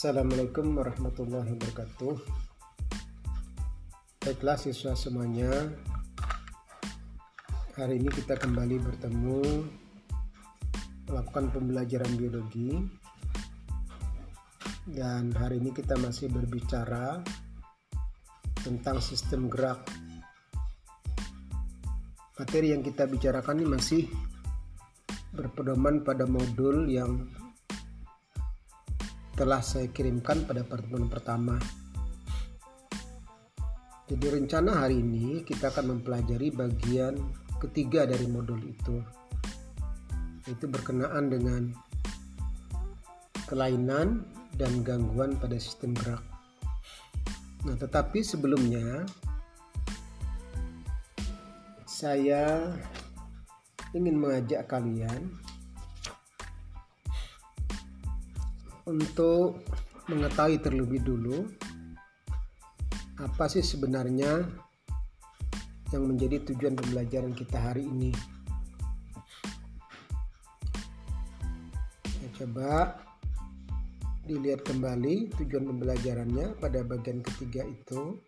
Assalamualaikum warahmatullahi wabarakatuh. Baiklah siswa semuanya, hari ini kita kembali bertemu melakukan pembelajaran biologi dan hari ini kita masih berbicara tentang sistem gerak. Materi yang kita bicarakan ini masih berpedoman pada modul yang telah saya kirimkan pada pertemuan pertama. Jadi rencana hari ini kita akan mempelajari bagian ketiga dari modul itu. Itu berkenaan dengan kelainan dan gangguan pada sistem gerak. Nah, tetapi sebelumnya saya ingin mengajak kalian untuk mengetahui terlebih dulu apa sih sebenarnya yang menjadi tujuan pembelajaran kita hari ini. Ya, coba dilihat kembali tujuan pembelajarannya pada bagian ketiga itu.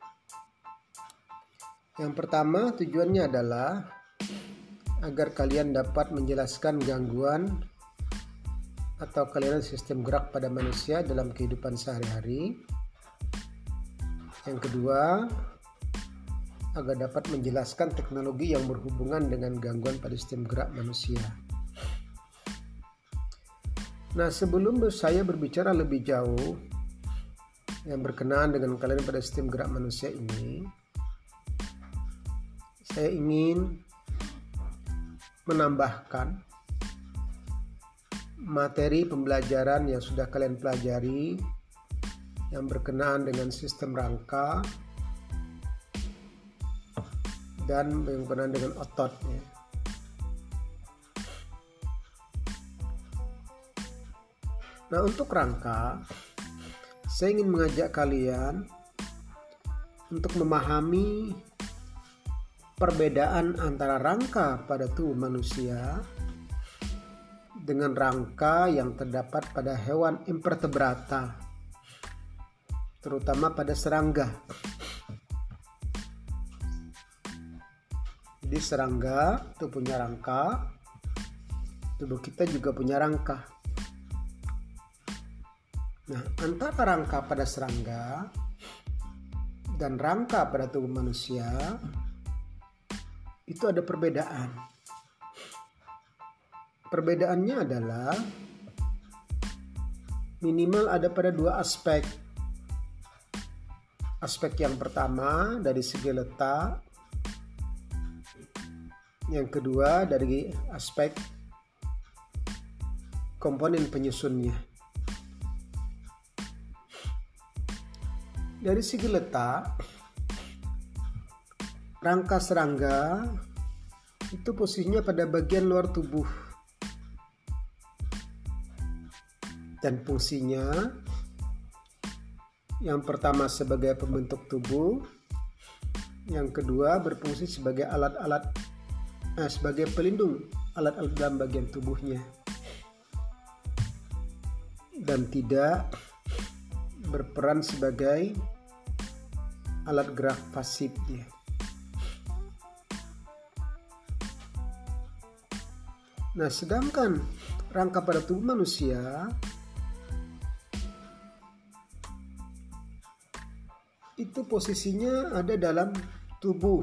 Yang pertama tujuannya adalah agar kalian dapat menjelaskan gangguan atau kelainan sistem gerak pada manusia dalam kehidupan sehari-hari. Yang kedua, agar dapat menjelaskan teknologi yang berhubungan dengan gangguan pada sistem gerak manusia. Nah, sebelum saya berbicara lebih jauh yang berkenaan dengan kelainan pada sistem gerak manusia ini, saya ingin menambahkan materi pembelajaran yang sudah kalian pelajari yang berkenaan dengan sistem rangka dan yang berkenaan dengan otot ya. Nah untuk rangka saya ingin mengajak kalian untuk memahami perbedaan antara rangka pada tubuh manusia dengan rangka yang terdapat pada hewan invertebrata, terutama pada serangga. Jadi serangga itu punya rangka, tubuh kita juga punya rangka. Nah, antara rangka pada serangga dan rangka pada tubuh manusia itu ada perbedaan. Perbedaannya adalah minimal ada pada dua aspek. Aspek yang pertama dari segi letak, yang kedua dari aspek komponen penyusunnya. Dari segi letak, rangka serangga itu posisinya pada bagian luar tubuh dan fungsinya. Yang pertama sebagai pembentuk tubuh. Yang kedua berfungsi sebagai alat-alat eh, sebagai pelindung alat-alat dalam bagian tubuhnya. Dan tidak berperan sebagai alat gerak pasif dia. Nah, sedangkan rangka pada tubuh manusia itu posisinya ada dalam tubuh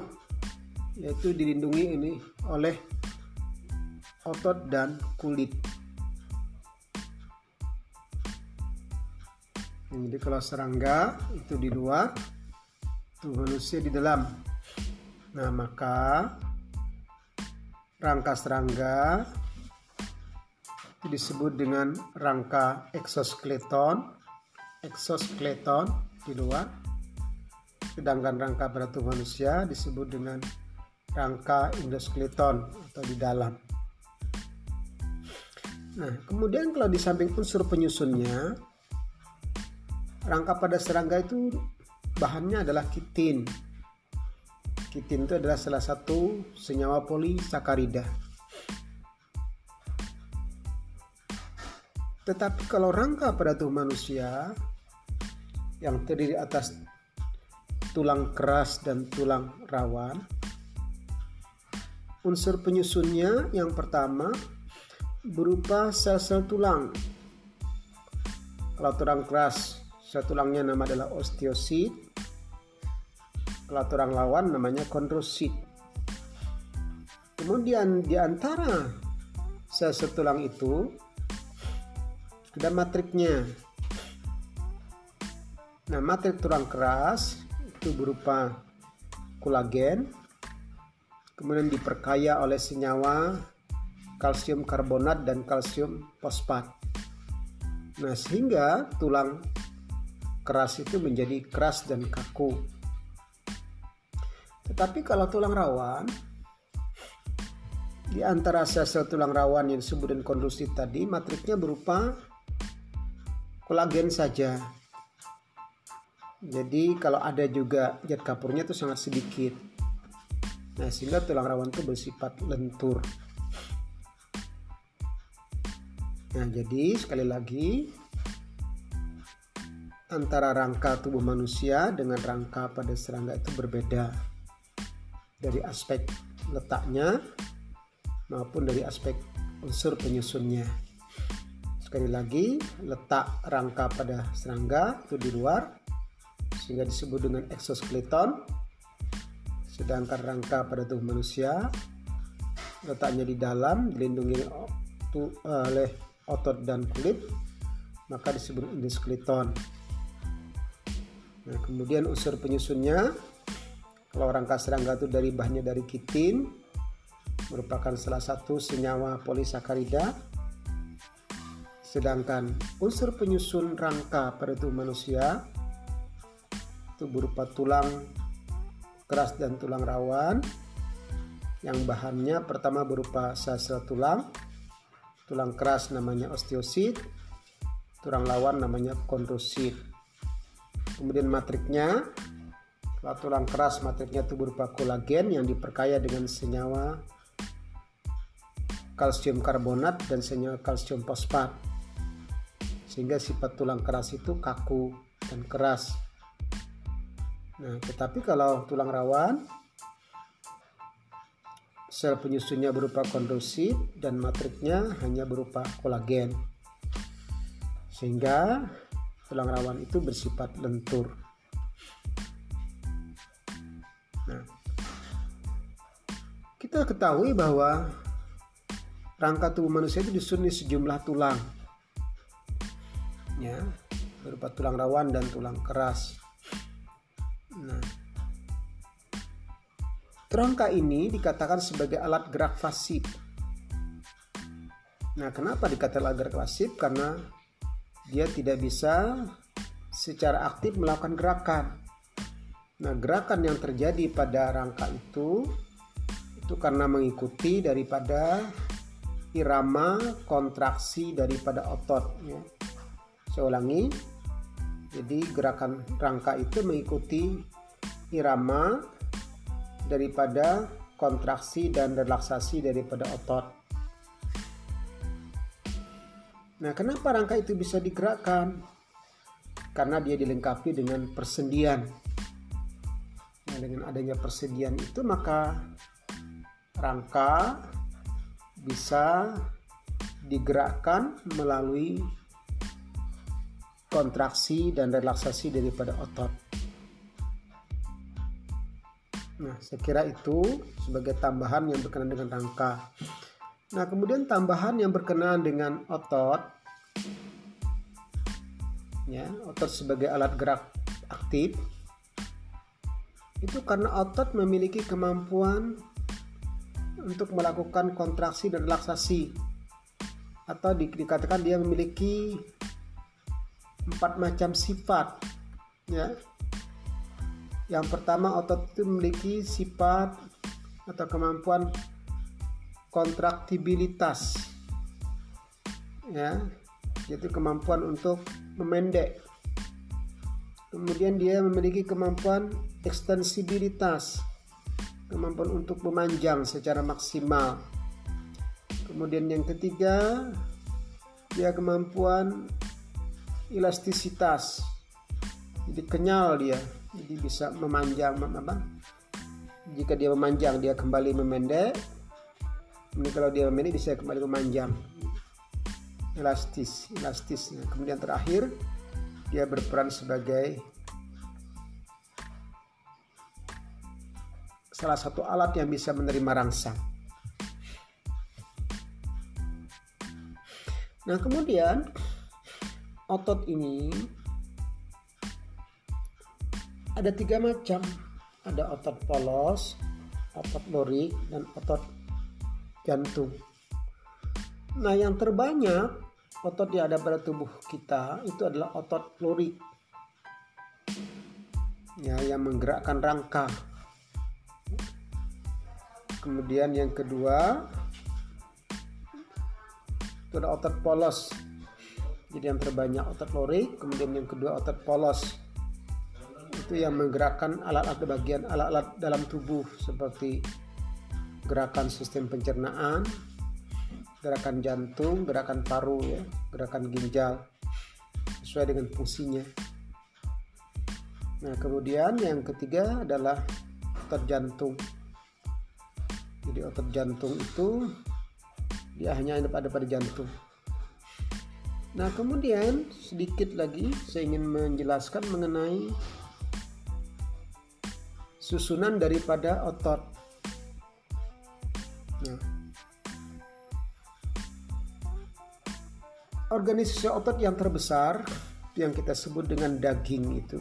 yaitu dilindungi ini oleh otot dan kulit. Jadi kalau serangga itu di luar, tubuh manusia di dalam. Nah maka rangka serangga itu disebut dengan rangka exoskeleton, exoskeleton di luar sedangkan rangka tubuh manusia disebut dengan rangka endoskeleton atau di dalam. Nah, kemudian kalau di samping unsur penyusunnya, rangka pada serangga itu bahannya adalah kitin. Kitin itu adalah salah satu senyawa polisakarida. Tetapi kalau rangka pada tubuh manusia yang terdiri atas tulang keras dan tulang rawan, unsur penyusunnya yang pertama berupa sel-sel tulang. Kalau tulang keras, sel tulangnya nama adalah osteosit. Kalau tulang lawan namanya kondrosit. Kemudian di antara sel-sel tulang itu ada matriknya. Nah, matrik tulang keras itu berupa kolagen, kemudian diperkaya oleh senyawa kalsium karbonat dan kalsium fosfat. Nah, sehingga tulang keras itu menjadi keras dan kaku. Tetapi kalau tulang rawan, di antara sel-sel tulang rawan yang disebut dengan kondusif tadi, matriknya berupa kolagen saja. Jadi kalau ada juga zat kapurnya itu sangat sedikit. Nah, sehingga tulang rawan itu bersifat lentur. Nah, jadi sekali lagi antara rangka tubuh manusia dengan rangka pada serangga itu berbeda dari aspek letaknya maupun dari aspek unsur penyusunnya. Sekali lagi, letak rangka pada serangga itu di luar sehingga disebut dengan exoskeleton. Sedangkan rangka pada tubuh manusia letaknya di dalam dilindungi oleh otot dan kulit maka disebut endoskeleton. Nah, kemudian unsur penyusunnya kalau rangka serangga itu dari bahannya dari kitin merupakan salah satu senyawa polisakarida sedangkan unsur penyusun rangka pada tubuh manusia itu berupa tulang keras dan tulang rawan yang bahannya pertama berupa sel-sel tulang tulang keras namanya osteosit, tulang lawan namanya kondrosit. Kemudian matriknya, kalau tulang keras matriknya itu berupa kolagen yang diperkaya dengan senyawa kalsium karbonat dan senyawa kalsium fosfat. Sehingga sifat tulang keras itu kaku dan keras. Nah, tetapi kalau tulang rawan Sel penyusunnya berupa kondrosit dan matriknya hanya berupa kolagen. Sehingga tulang rawan itu bersifat lentur. Nah, kita ketahui bahwa rangka tubuh manusia itu disusun di sejumlah tulang. Ya, berupa tulang rawan dan tulang keras. Nah, Rangka ini dikatakan sebagai alat gerak pasif. Nah, kenapa dikatakan alat gerak pasif? Karena dia tidak bisa secara aktif melakukan gerakan. Nah, gerakan yang terjadi pada rangka itu itu karena mengikuti daripada irama kontraksi daripada otot ya. Saya ulangi. Jadi gerakan rangka itu mengikuti irama daripada kontraksi dan relaksasi daripada otot. Nah, kenapa rangka itu bisa digerakkan? Karena dia dilengkapi dengan persendian. Nah, dengan adanya persendian itu maka rangka bisa digerakkan melalui kontraksi dan relaksasi daripada otot. Nah, saya kira itu sebagai tambahan yang berkenaan dengan rangka. Nah, kemudian tambahan yang berkenaan dengan otot. Ya, otot sebagai alat gerak aktif. Itu karena otot memiliki kemampuan untuk melakukan kontraksi dan relaksasi. Atau di, dikatakan dia memiliki empat macam sifat. Ya, yang pertama otot itu memiliki sifat atau kemampuan kontraktibilitas. Ya, yaitu kemampuan untuk memendek. Kemudian dia memiliki kemampuan ekstensibilitas, kemampuan untuk memanjang secara maksimal. Kemudian yang ketiga, dia kemampuan elastisitas jadi kenyal dia jadi bisa memanjang apa? Jika dia memanjang dia kembali memendek. Ini kalau dia memendek bisa kembali memanjang. Elastis elastis nah, kemudian terakhir dia berperan sebagai salah satu alat yang bisa menerima rangsang. Nah, kemudian otot ini ada tiga macam. Ada otot polos, otot lorik, dan otot jantung. Nah, yang terbanyak otot yang ada pada tubuh kita itu adalah otot lorik. Ya, yang menggerakkan rangka. Kemudian yang kedua itu ada otot polos jadi yang terbanyak otot lorik kemudian yang kedua otot polos itu yang menggerakkan alat-alat bagian alat-alat dalam tubuh seperti gerakan sistem pencernaan gerakan jantung gerakan paru ya gerakan ginjal sesuai dengan fungsinya nah kemudian yang ketiga adalah otot jantung jadi otot jantung itu dia hanya ada pada jantung. Nah, kemudian sedikit lagi saya ingin menjelaskan mengenai susunan daripada otot. Nah, organisasi otot yang terbesar yang kita sebut dengan daging itu.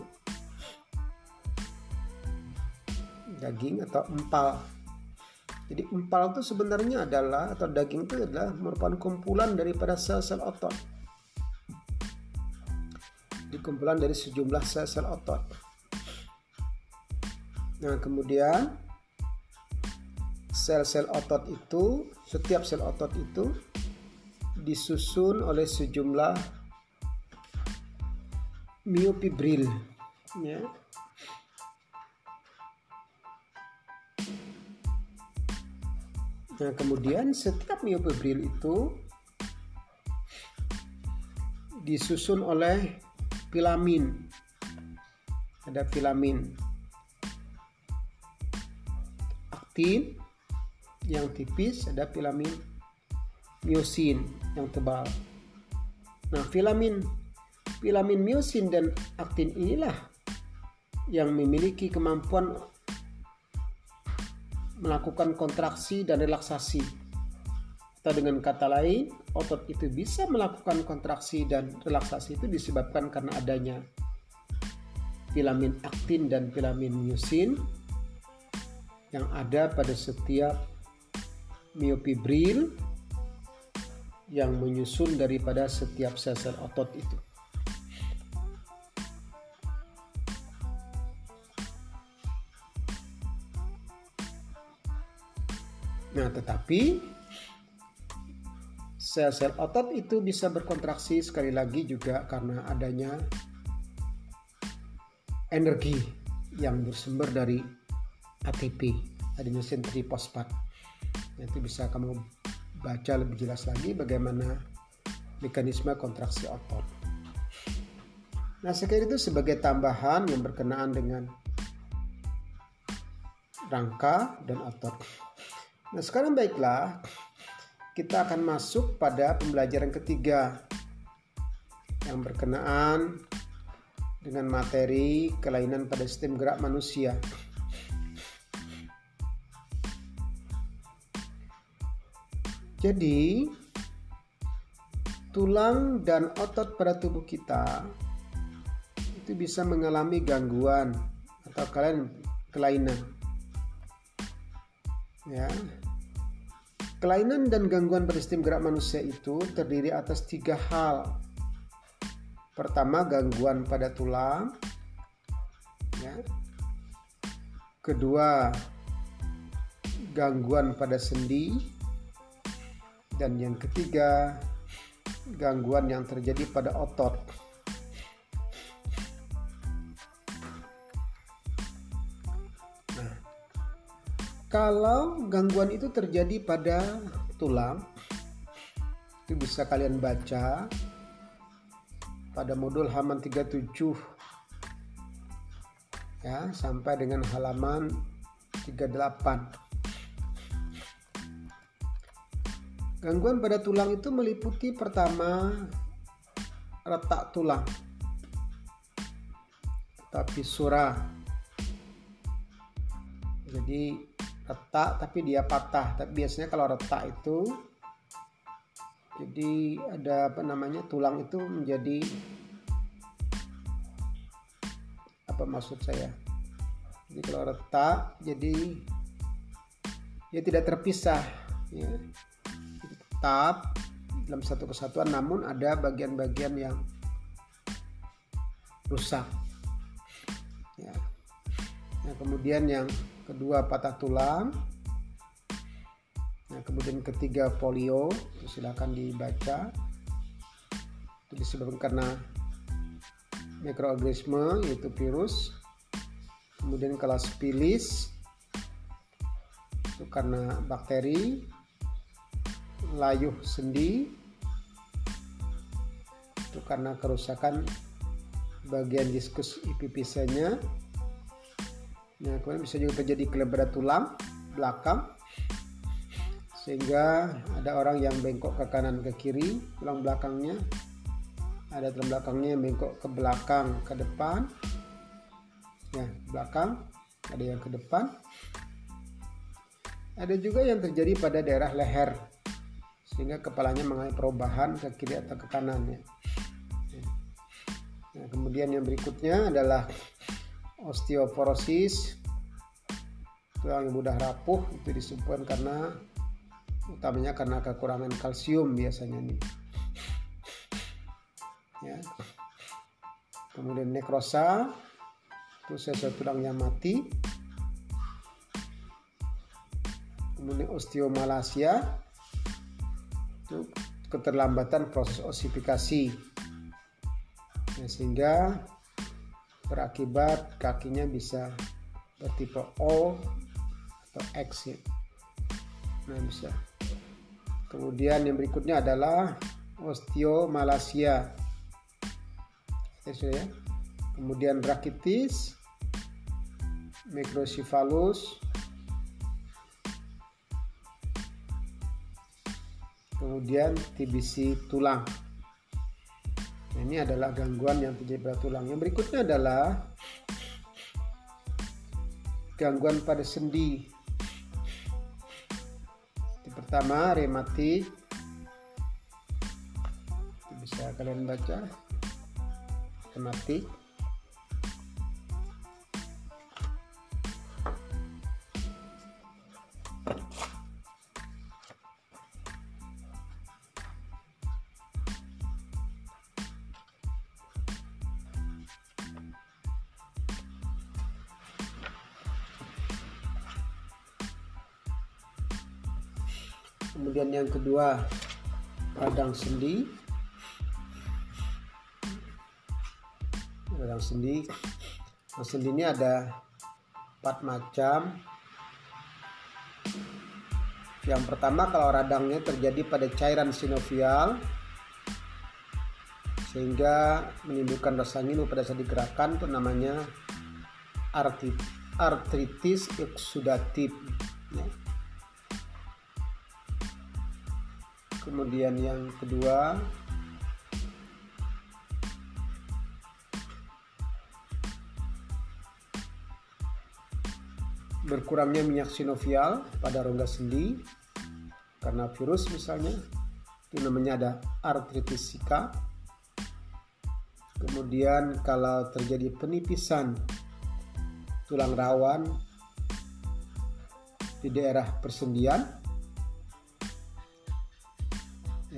Daging atau empal jadi empal itu sebenarnya adalah atau daging itu adalah merupakan kumpulan daripada sel-sel otot. Di kumpulan dari sejumlah sel-sel otot. Nah, kemudian sel-sel otot itu, setiap sel otot itu disusun oleh sejumlah miofibril ya Nah, kemudian setiap miofibril itu disusun oleh filamin. Ada filamin aktin yang tipis, ada filamin miosin yang tebal. Nah, filamin filamin miosin dan aktin inilah yang memiliki kemampuan melakukan kontraksi dan relaksasi. Atau dengan kata lain, otot itu bisa melakukan kontraksi dan relaksasi itu disebabkan karena adanya filamin aktin dan filamin myosin yang ada pada setiap miofibril yang menyusun daripada setiap sel-sel otot itu. Nah, tetapi sel-sel otot itu bisa berkontraksi sekali lagi juga karena adanya energi yang bersumber dari ATP, adenosine triphosphate. Nanti bisa kamu baca lebih jelas lagi bagaimana mekanisme kontraksi otot. Nah, sekali itu sebagai tambahan yang berkenaan dengan rangka dan otot. Nah sekarang baiklah kita akan masuk pada pembelajaran ketiga yang berkenaan dengan materi kelainan pada sistem gerak manusia. Jadi, tulang dan otot pada tubuh kita itu bisa mengalami gangguan atau kalian kelainan Ya. Kelainan dan gangguan pada sistem gerak manusia itu terdiri atas tiga hal. Pertama, gangguan pada tulang. Ya. Kedua, gangguan pada sendi. Dan yang ketiga, gangguan yang terjadi pada otot. Kalau gangguan itu terjadi pada tulang, itu bisa kalian baca pada modul halaman 37 ya sampai dengan halaman 38 Gangguan pada tulang itu meliputi pertama retak tulang, tapi surah. Jadi retak tapi dia patah. Tapi biasanya kalau retak itu jadi ada apa namanya tulang itu menjadi apa maksud saya? Jadi kalau retak jadi ya tidak terpisah ya tetap dalam satu kesatuan namun ada bagian-bagian yang rusak. Ya. Nah, kemudian yang kedua patah tulang. Nah kemudian ketiga polio. Silakan dibaca. Itu disebabkan karena mikroorganisme yaitu virus. Kemudian kalau spilis itu karena bakteri layuh sendi. Itu karena kerusakan bagian diskus epipisanya nah kemudian bisa juga terjadi kelebaran tulang belakang. Sehingga ada orang yang bengkok ke kanan ke kiri tulang belakangnya. Ada tulang belakangnya yang bengkok ke belakang ke depan. Ya belakang ada yang ke depan. Ada juga yang terjadi pada daerah leher sehingga kepalanya mengalami perubahan ke kiri atau ke kanan ya. Nah, kemudian yang berikutnya adalah osteoporosis. Tulang yang mudah rapuh itu disebabkan karena utamanya karena kekurangan kalsium biasanya nih. Ya. Kemudian nekrosa itu sel tulang yang mati. Kemudian osteomalacia itu keterlambatan proses osifikasi ya, sehingga berakibat kakinya bisa bertipe O atau X ya. Nah bisa. Kemudian yang berikutnya adalah osteomalacia. Ya, Kemudian rakitis, microcephalus, kemudian TBC tulang. Nah, ini adalah gangguan yang terjadi pada tulang. Yang berikutnya adalah gangguan pada sendi. Yang pertama rematik. Bisa kalian baca. Rematik. Kemudian yang kedua radang sendi. Radang sendi. Radang sendi ini ada empat macam. Yang pertama kalau radangnya terjadi pada cairan sinovial sehingga menimbulkan rasa ngilu pada saat digerakkan itu namanya artritis eksudatif kemudian yang kedua berkurangnya minyak sinovial pada rongga sendi karena virus misalnya itu namanya ada artritis sika kemudian kalau terjadi penipisan tulang rawan di daerah persendian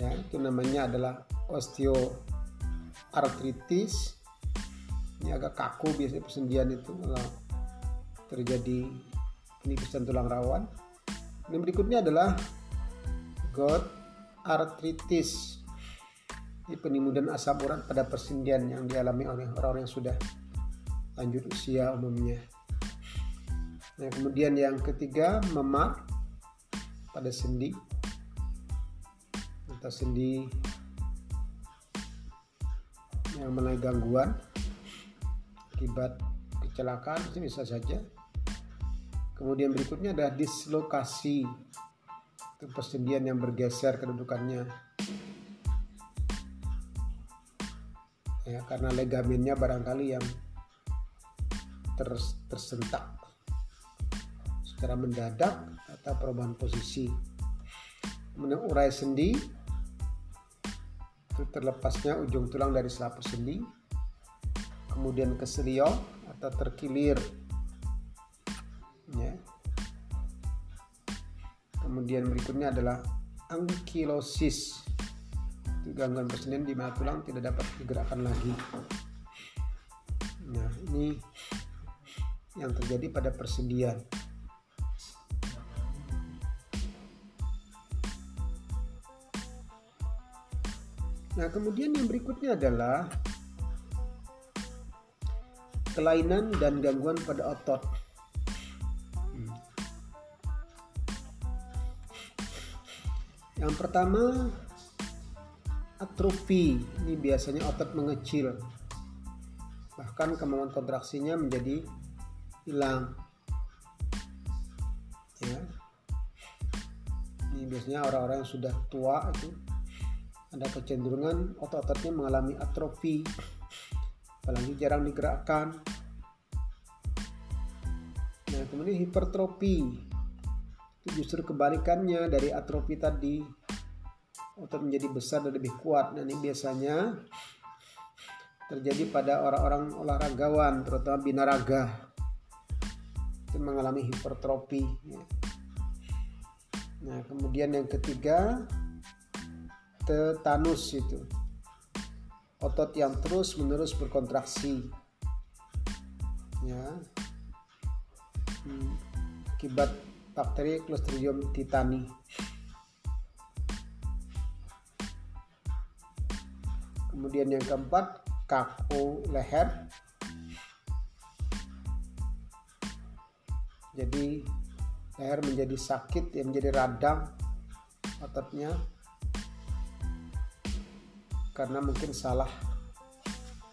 ya itu namanya adalah osteoartritis. Ini agak kaku biasanya persendian itu kalau terjadi penipisan tulang rawan. Yang berikutnya adalah gout arthritis ini penimudan asam urat pada persendian yang dialami oleh orang-orang yang sudah lanjut usia umumnya. Nah kemudian yang ketiga memar pada sendi atau sendi yang mengalami gangguan akibat kecelakaan itu bisa saja. Kemudian berikutnya adalah dislokasi itu persendian yang bergeser kedudukannya ya karena legamennya barangkali yang ters tersentak secara mendadak atau perubahan posisi kemudian urai sendi terlepasnya ujung tulang dari selaput sendi kemudian keseliok atau terkilir. Ya. Kemudian berikutnya adalah ankylosis itu gangguan persendian di mana tulang tidak dapat digerakkan lagi. Nah ini yang terjadi pada persendian Nah, kemudian yang berikutnya adalah kelainan dan gangguan pada otot. Yang pertama atrofi. Ini biasanya otot mengecil. Bahkan kemampuan kontraksinya menjadi hilang. Ya. Ini biasanya orang-orang yang sudah tua itu ada kecenderungan otot-ototnya mengalami atrofi. Apalagi jarang digerakkan. Nah, kemudian hipertrofi itu justru kebalikannya dari atrofi tadi otot menjadi besar dan lebih kuat nah ini biasanya terjadi pada orang-orang olahragawan terutama binaraga itu mengalami hipertrofi ya. nah kemudian yang ketiga tetanus itu. Otot yang terus menerus berkontraksi. Ya. Hmm, akibat bakteri Clostridium titani. Kemudian yang keempat, kaku leher. Jadi leher menjadi sakit, yang menjadi radang ototnya karena mungkin salah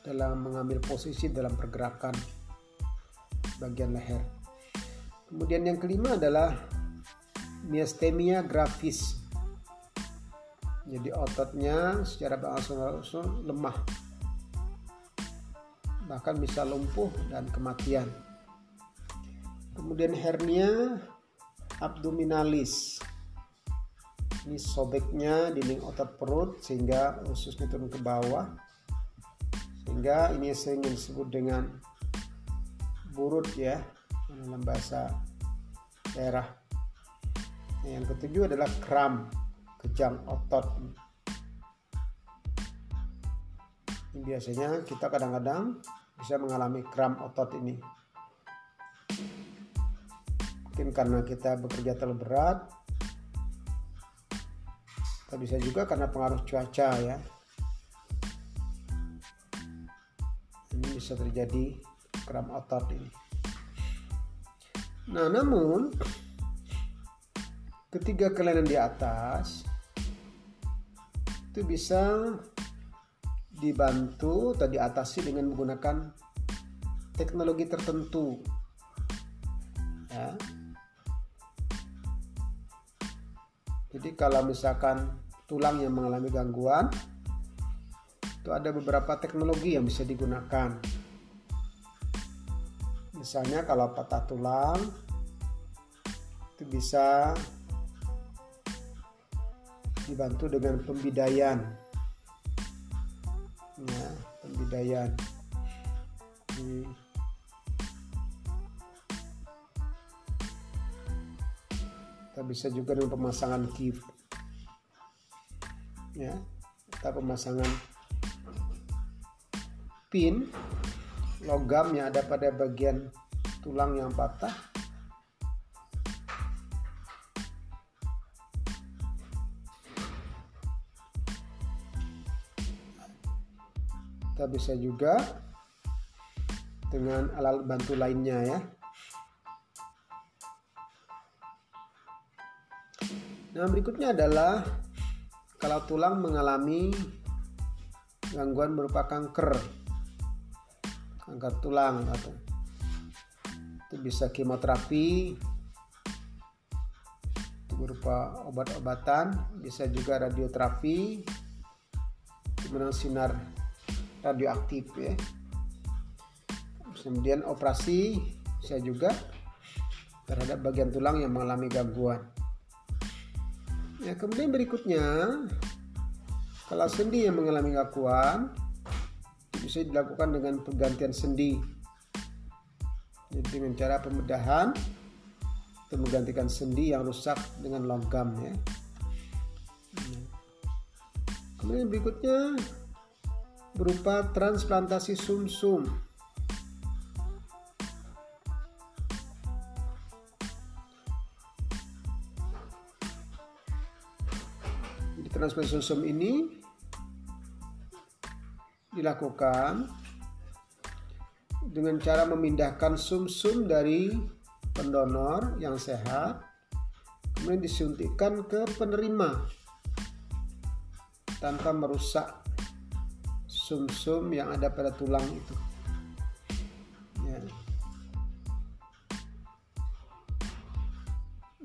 dalam mengambil posisi dalam pergerakan bagian leher. Kemudian yang kelima adalah miasthenia gravis. Jadi ototnya secara berangsur-angsur lemah. Bahkan bisa lumpuh dan kematian. Kemudian hernia abdominalis. Sobeknya dinding otot perut sehingga ususnya turun ke bawah. Sehingga ini sering disebut dengan burut ya dalam bahasa daerah. Yang ketujuh adalah kram, kejang otot. Ini biasanya kita kadang-kadang bisa mengalami kram otot ini. Mungkin karena kita bekerja terlalu berat, atau bisa juga karena pengaruh cuaca ya. Ini bisa terjadi kram otot ini. Nah, namun ketiga kelainan di atas itu bisa dibantu atau diatasi dengan menggunakan teknologi tertentu. Ya. Jadi kalau misalkan tulang yang mengalami gangguan itu ada beberapa teknologi yang bisa digunakan. Misalnya kalau patah tulang itu bisa dibantu dengan pembidaian. Ya, pembidaian. Di, bisa juga dengan pemasangan kif. Ya, kita pemasangan pin logam yang ada pada bagian tulang yang patah kita bisa juga dengan alat bantu lainnya ya nah berikutnya adalah kalau tulang mengalami gangguan berupa kanker. Kanker tulang atau itu bisa kemoterapi itu berupa obat-obatan bisa juga radioterapi kemudian sinar radioaktif ya. Kemudian operasi bisa juga terhadap bagian tulang yang mengalami gangguan ya kemudian berikutnya kalau sendi yang mengalami gangguan bisa dilakukan dengan pergantian sendi jadi dengan cara pembedahan untuk menggantikan sendi yang rusak dengan logam ya kemudian berikutnya berupa transplantasi sumsum -sum. Transplantasi sum ini dilakukan dengan cara memindahkan sum-sum dari pendonor yang sehat kemudian disuntikkan ke penerima tanpa merusak sum-sum yang ada pada tulang itu. Ya.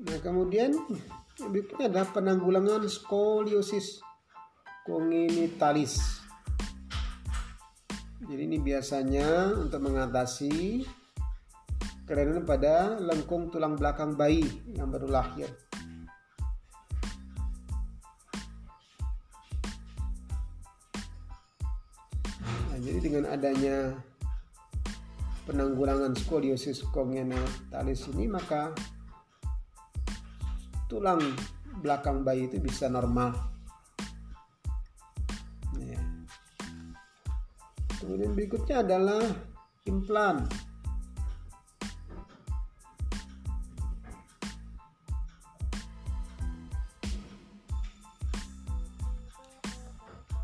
Nah kemudian berikutnya adalah penanggulangan skoliosis kongenitalis. Jadi ini biasanya untuk mengatasi kelainan pada lengkung tulang belakang bayi yang baru lahir. Nah, jadi dengan adanya penanggulangan skoliosis kongenitalis ini maka tulang belakang bayi itu bisa normal. Kemudian berikutnya adalah implan.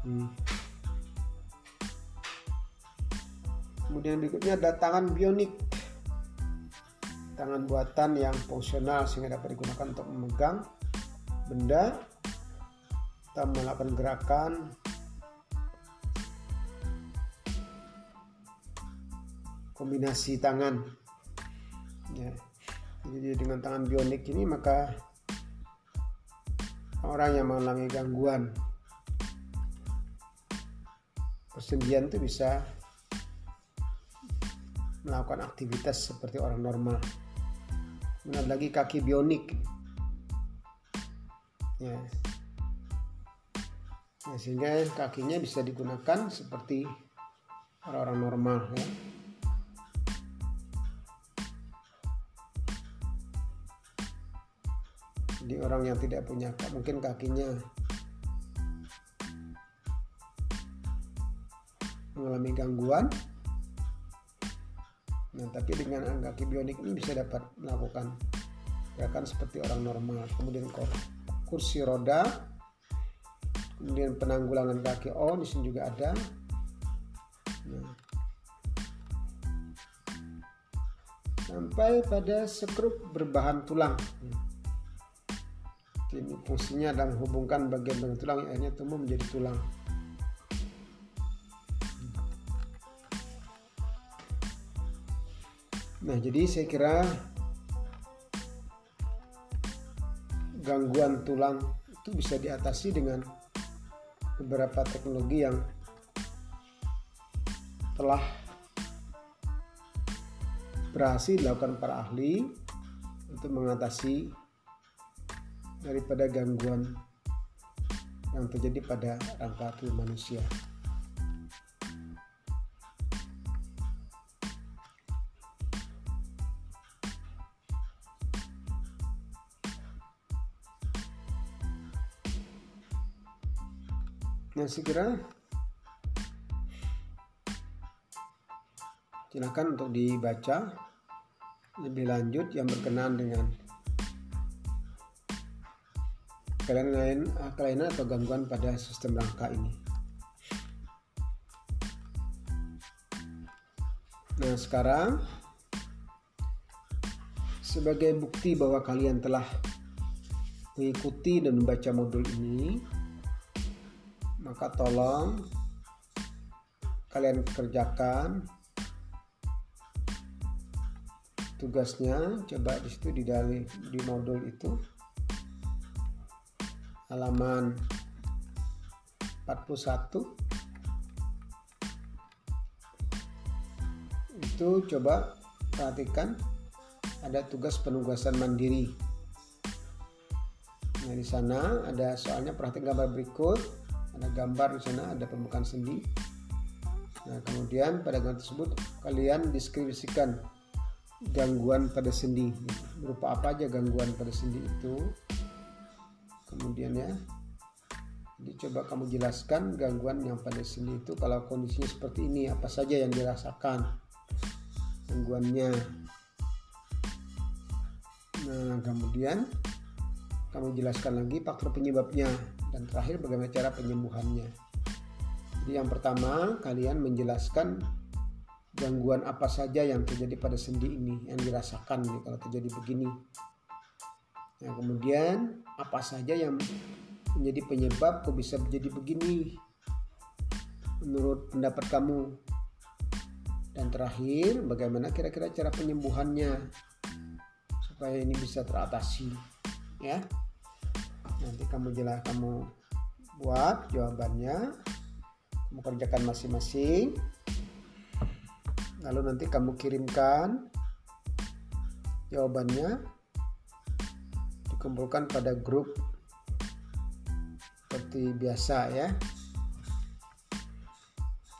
Hmm. Kemudian berikutnya ada tangan bionik tangan buatan yang fungsional sehingga dapat digunakan untuk memegang benda. Atau melakukan gerakan. Kombinasi tangan. Ya. jadi dengan tangan bionik ini maka orang yang mengalami gangguan persendian itu bisa melakukan aktivitas seperti orang normal kemudian lagi kaki bionik. Ya. ya sehingga kakinya bisa digunakan seperti orang-orang normal ya. Jadi orang yang tidak punya mungkin kakinya mengalami gangguan Nah, tapi dengan kaki bionik ini bisa dapat melakukan gerakan seperti orang normal. Kemudian kursi roda, kemudian penanggulangan kaki oh di sini juga ada. Nah. Sampai pada skrup berbahan tulang. Ini fungsinya adalah menghubungkan bagian-bagian tulang yang akhirnya tumbuh menjadi tulang. Nah, jadi saya kira gangguan tulang itu bisa diatasi dengan beberapa teknologi yang telah berhasil dilakukan para ahli untuk mengatasi daripada gangguan yang terjadi pada rangka tubuh manusia. Segera silakan untuk dibaca lebih lanjut yang berkenaan dengan kelainan kelainan atau gangguan pada sistem rangka ini. Nah, sekarang sebagai bukti bahwa kalian telah mengikuti dan membaca modul ini, maka tolong kalian kerjakan tugasnya. Coba di situ di dari di modul itu. Halaman 41 itu coba perhatikan ada tugas penugasan mandiri. Nah di sana ada soalnya perhatikan gambar berikut ada gambar di sana ada pembukaan sendi. Nah kemudian pada gambar tersebut kalian deskripsikan gangguan pada sendi. Berupa apa aja gangguan pada sendi itu. Kemudian ya jadi coba kamu jelaskan gangguan yang pada sendi itu kalau kondisinya seperti ini apa saja yang dirasakan gangguannya. Nah kemudian kamu jelaskan lagi faktor penyebabnya dan terakhir bagaimana cara penyembuhannya jadi yang pertama kalian menjelaskan gangguan apa saja yang terjadi pada sendi ini yang dirasakan nih kalau terjadi begini. Nah, kemudian apa saja yang menjadi penyebab kok bisa menjadi begini menurut pendapat kamu? Dan terakhir, bagaimana kira-kira cara penyembuhannya supaya ini bisa teratasi, ya? Nanti kamu jelas kamu buat jawabannya, kamu kerjakan masing-masing. Lalu nanti kamu kirimkan jawabannya. Dikumpulkan pada grup seperti biasa ya.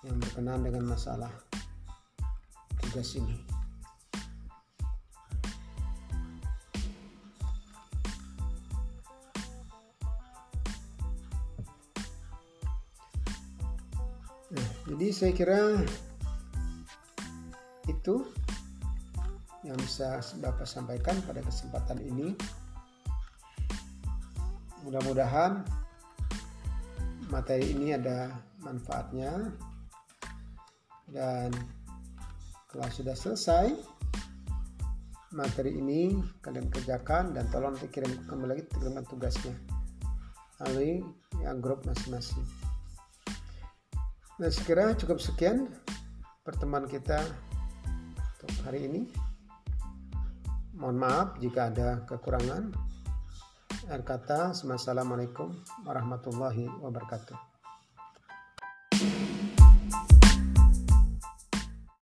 Yang berkenaan dengan masalah tugas ini jadi saya kira itu yang bisa Bapak sampaikan pada kesempatan ini. Mudah-mudahan materi ini ada manfaatnya dan kalau sudah selesai materi ini kalian kerjakan dan tolong dikirim kembali lagi tugasnya melalui yang grup masing-masing. Nah sekira cukup sekian pertemuan kita untuk hari ini. Mohon maaf jika ada kekurangan. Akhir kata, Assalamualaikum warahmatullahi wabarakatuh.